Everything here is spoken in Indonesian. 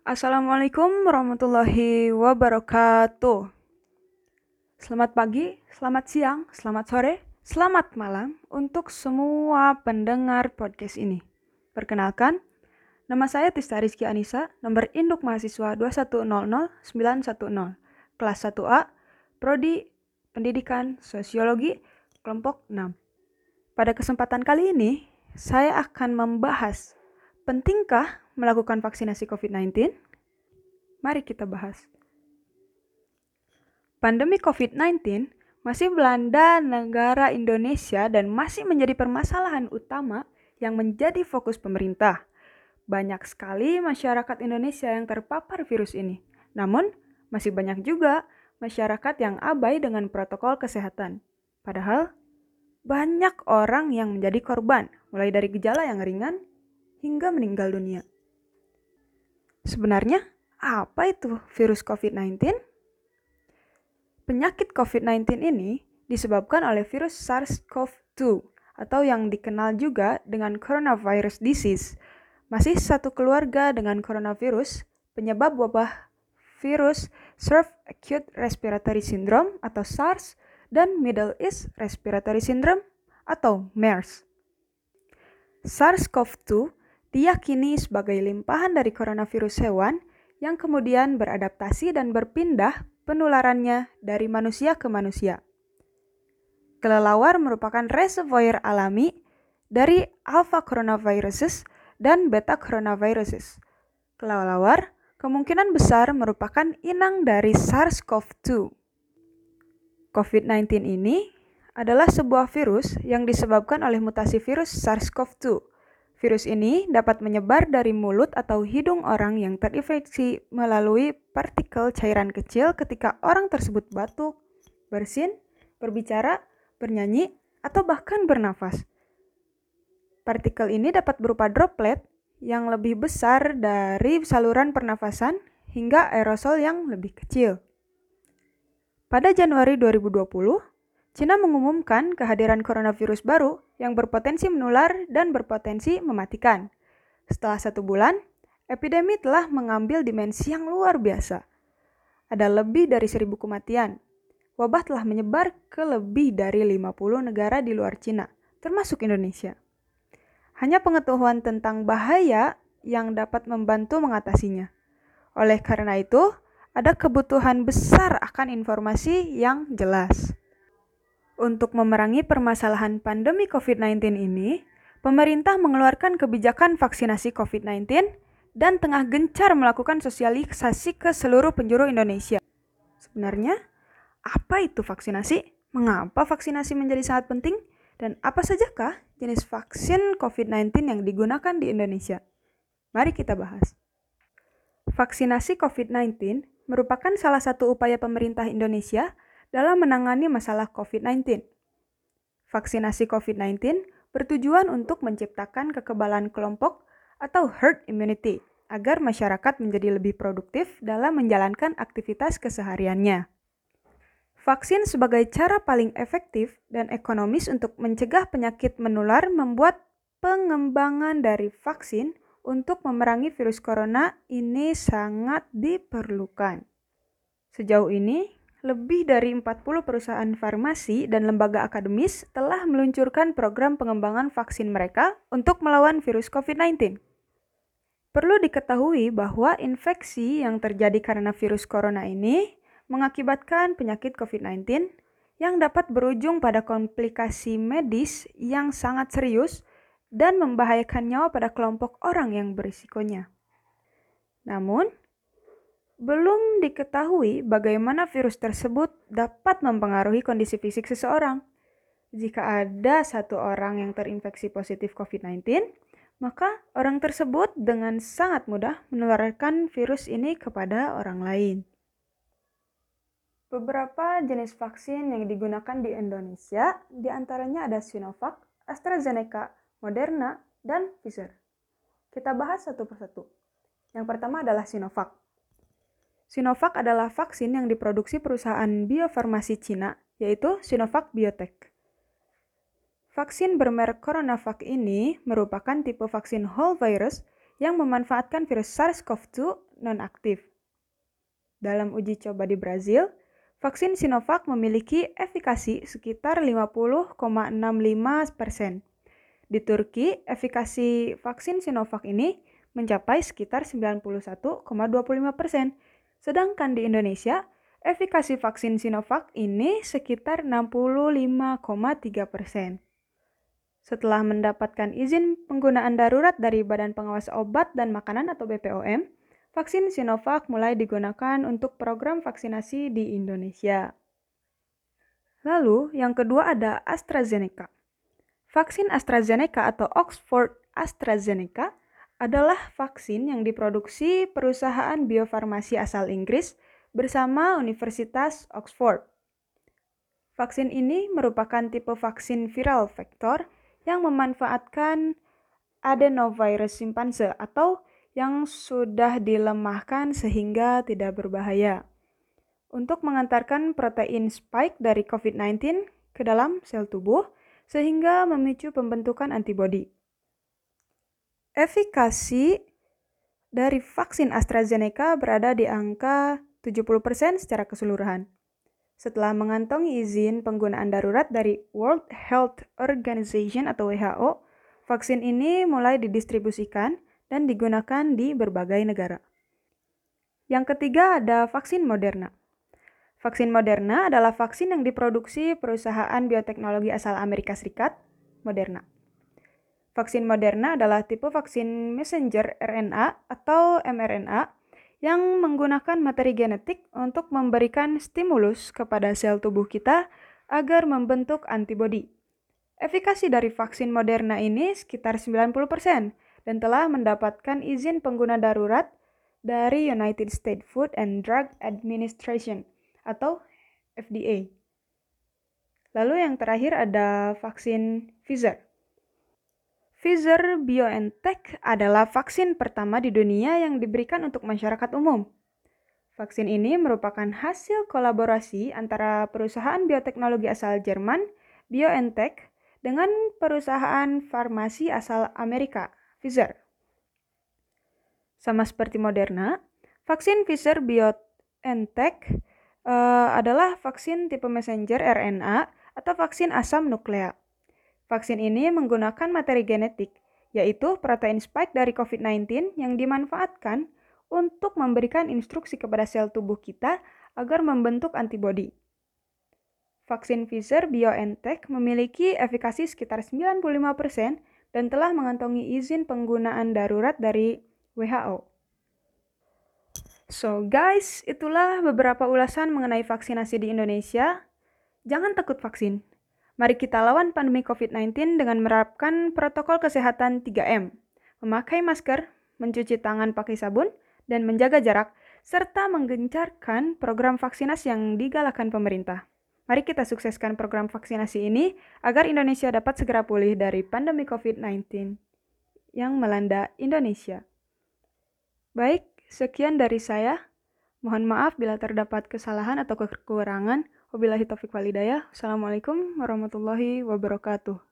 Assalamualaikum warahmatullahi wabarakatuh. Selamat pagi, selamat siang, selamat sore, selamat malam untuk semua pendengar podcast ini. Perkenalkan, nama saya Tista Rizky Anissa, nomor induk mahasiswa 2100910, kelas 1A, Prodi Pendidikan Sosiologi, kelompok 6. Pada kesempatan kali ini, saya akan membahas pentingkah melakukan vaksinasi COVID-19? Mari kita bahas. Pandemi COVID-19 masih melanda negara Indonesia dan masih menjadi permasalahan utama yang menjadi fokus pemerintah. Banyak sekali masyarakat Indonesia yang terpapar virus ini. Namun, masih banyak juga masyarakat yang abai dengan protokol kesehatan. Padahal, banyak orang yang menjadi korban, mulai dari gejala yang ringan hingga meninggal dunia. Sebenarnya, apa itu virus COVID-19? Penyakit COVID-19 ini disebabkan oleh virus SARS-CoV-2 atau yang dikenal juga dengan coronavirus disease. Masih satu keluarga dengan coronavirus, penyebab wabah virus SARS Acute Respiratory Syndrome atau SARS dan Middle East Respiratory Syndrome atau MERS. SARS-CoV-2 diyakini sebagai limpahan dari coronavirus hewan yang kemudian beradaptasi dan berpindah penularannya dari manusia ke manusia. Kelelawar merupakan reservoir alami dari alpha coronaviruses dan beta coronaviruses. Kelelawar kemungkinan besar merupakan inang dari SARS-CoV-2. COVID-19 ini adalah sebuah virus yang disebabkan oleh mutasi virus SARS-CoV-2. Virus ini dapat menyebar dari mulut atau hidung orang yang terinfeksi melalui partikel cairan kecil ketika orang tersebut batuk, bersin, berbicara, bernyanyi, atau bahkan bernafas. Partikel ini dapat berupa droplet yang lebih besar dari saluran pernafasan hingga aerosol yang lebih kecil. Pada Januari 2020, Cina mengumumkan kehadiran coronavirus baru yang berpotensi menular dan berpotensi mematikan. Setelah satu bulan, epidemi telah mengambil dimensi yang luar biasa. Ada lebih dari seribu kematian. Wabah telah menyebar ke lebih dari 50 negara di luar Cina, termasuk Indonesia. Hanya pengetahuan tentang bahaya yang dapat membantu mengatasinya. Oleh karena itu, ada kebutuhan besar akan informasi yang jelas. Untuk memerangi permasalahan pandemi COVID-19 ini, pemerintah mengeluarkan kebijakan vaksinasi COVID-19 dan tengah gencar melakukan sosialisasi ke seluruh penjuru Indonesia. Sebenarnya, apa itu vaksinasi? Mengapa vaksinasi menjadi sangat penting? Dan apa sajakah jenis vaksin COVID-19 yang digunakan di Indonesia? Mari kita bahas. Vaksinasi COVID-19 merupakan salah satu upaya pemerintah Indonesia dalam menangani masalah COVID-19. Vaksinasi COVID-19 bertujuan untuk menciptakan kekebalan kelompok atau herd immunity agar masyarakat menjadi lebih produktif dalam menjalankan aktivitas kesehariannya. Vaksin sebagai cara paling efektif dan ekonomis untuk mencegah penyakit menular membuat pengembangan dari vaksin untuk memerangi virus corona ini sangat diperlukan. Sejauh ini, lebih dari 40 perusahaan farmasi dan lembaga akademis telah meluncurkan program pengembangan vaksin mereka untuk melawan virus COVID-19. Perlu diketahui bahwa infeksi yang terjadi karena virus corona ini mengakibatkan penyakit COVID-19 yang dapat berujung pada komplikasi medis yang sangat serius dan membahayakan nyawa pada kelompok orang yang berisikonya. Namun, belum diketahui bagaimana virus tersebut dapat mempengaruhi kondisi fisik seseorang. Jika ada satu orang yang terinfeksi positif COVID-19, maka orang tersebut dengan sangat mudah menularkan virus ini kepada orang lain. Beberapa jenis vaksin yang digunakan di Indonesia, di antaranya ada Sinovac, AstraZeneca, Moderna, dan Pfizer. Kita bahas satu persatu. Yang pertama adalah Sinovac. Sinovac adalah vaksin yang diproduksi perusahaan biofarmasi Cina, yaitu Sinovac Biotech. Vaksin bermerek CoronaVac ini merupakan tipe vaksin whole virus yang memanfaatkan virus SARS-CoV-2 non-aktif. Dalam uji coba di Brazil, vaksin Sinovac memiliki efikasi sekitar 50,65 persen. Di Turki, efikasi vaksin Sinovac ini mencapai sekitar 91,25 persen. Sedangkan di Indonesia, efikasi vaksin Sinovac ini sekitar 65,3 persen. Setelah mendapatkan izin penggunaan darurat dari Badan Pengawas Obat dan Makanan atau BPOM, vaksin Sinovac mulai digunakan untuk program vaksinasi di Indonesia. Lalu, yang kedua ada AstraZeneca. Vaksin AstraZeneca atau Oxford AstraZeneca adalah vaksin yang diproduksi perusahaan biofarmasi asal Inggris bersama Universitas Oxford. Vaksin ini merupakan tipe vaksin viral vektor yang memanfaatkan adenovirus simpanse atau yang sudah dilemahkan sehingga tidak berbahaya untuk mengantarkan protein spike dari COVID-19 ke dalam sel tubuh sehingga memicu pembentukan antibodi. Efikasi dari vaksin AstraZeneca berada di angka 70% secara keseluruhan. Setelah mengantongi izin penggunaan darurat dari World Health Organization atau WHO, vaksin ini mulai didistribusikan dan digunakan di berbagai negara. Yang ketiga ada vaksin Moderna. Vaksin Moderna adalah vaksin yang diproduksi perusahaan bioteknologi asal Amerika Serikat, Moderna. Vaksin Moderna adalah tipe vaksin messenger RNA atau mRNA yang menggunakan materi genetik untuk memberikan stimulus kepada sel tubuh kita agar membentuk antibodi. Efikasi dari vaksin Moderna ini sekitar 90% dan telah mendapatkan izin pengguna darurat dari United States Food and Drug Administration atau FDA. Lalu yang terakhir ada vaksin Pfizer. Pfizer BioNTech adalah vaksin pertama di dunia yang diberikan untuk masyarakat umum. Vaksin ini merupakan hasil kolaborasi antara perusahaan bioteknologi asal Jerman, BioNTech, dengan perusahaan farmasi asal Amerika, Pfizer. Sama seperti Moderna, vaksin Pfizer BioNTech uh, adalah vaksin tipe messenger RNA atau vaksin asam nukleat. Vaksin ini menggunakan materi genetik, yaitu protein spike dari COVID-19 yang dimanfaatkan untuk memberikan instruksi kepada sel tubuh kita agar membentuk antibodi. Vaksin Pfizer BioNTech memiliki efikasi sekitar 95% dan telah mengantongi izin penggunaan darurat dari WHO. So guys, itulah beberapa ulasan mengenai vaksinasi di Indonesia. Jangan takut vaksin, Mari kita lawan pandemi COVID-19 dengan menerapkan protokol kesehatan 3M, memakai masker, mencuci tangan pakai sabun, dan menjaga jarak, serta menggencarkan program vaksinasi yang digalakan pemerintah. Mari kita sukseskan program vaksinasi ini agar Indonesia dapat segera pulih dari pandemi COVID-19 yang melanda Indonesia. Baik, sekian dari saya. Mohon maaf bila terdapat kesalahan atau kekurangan. Wabillahi taufiq walidayah. Assalamualaikum warahmatullahi wabarakatuh.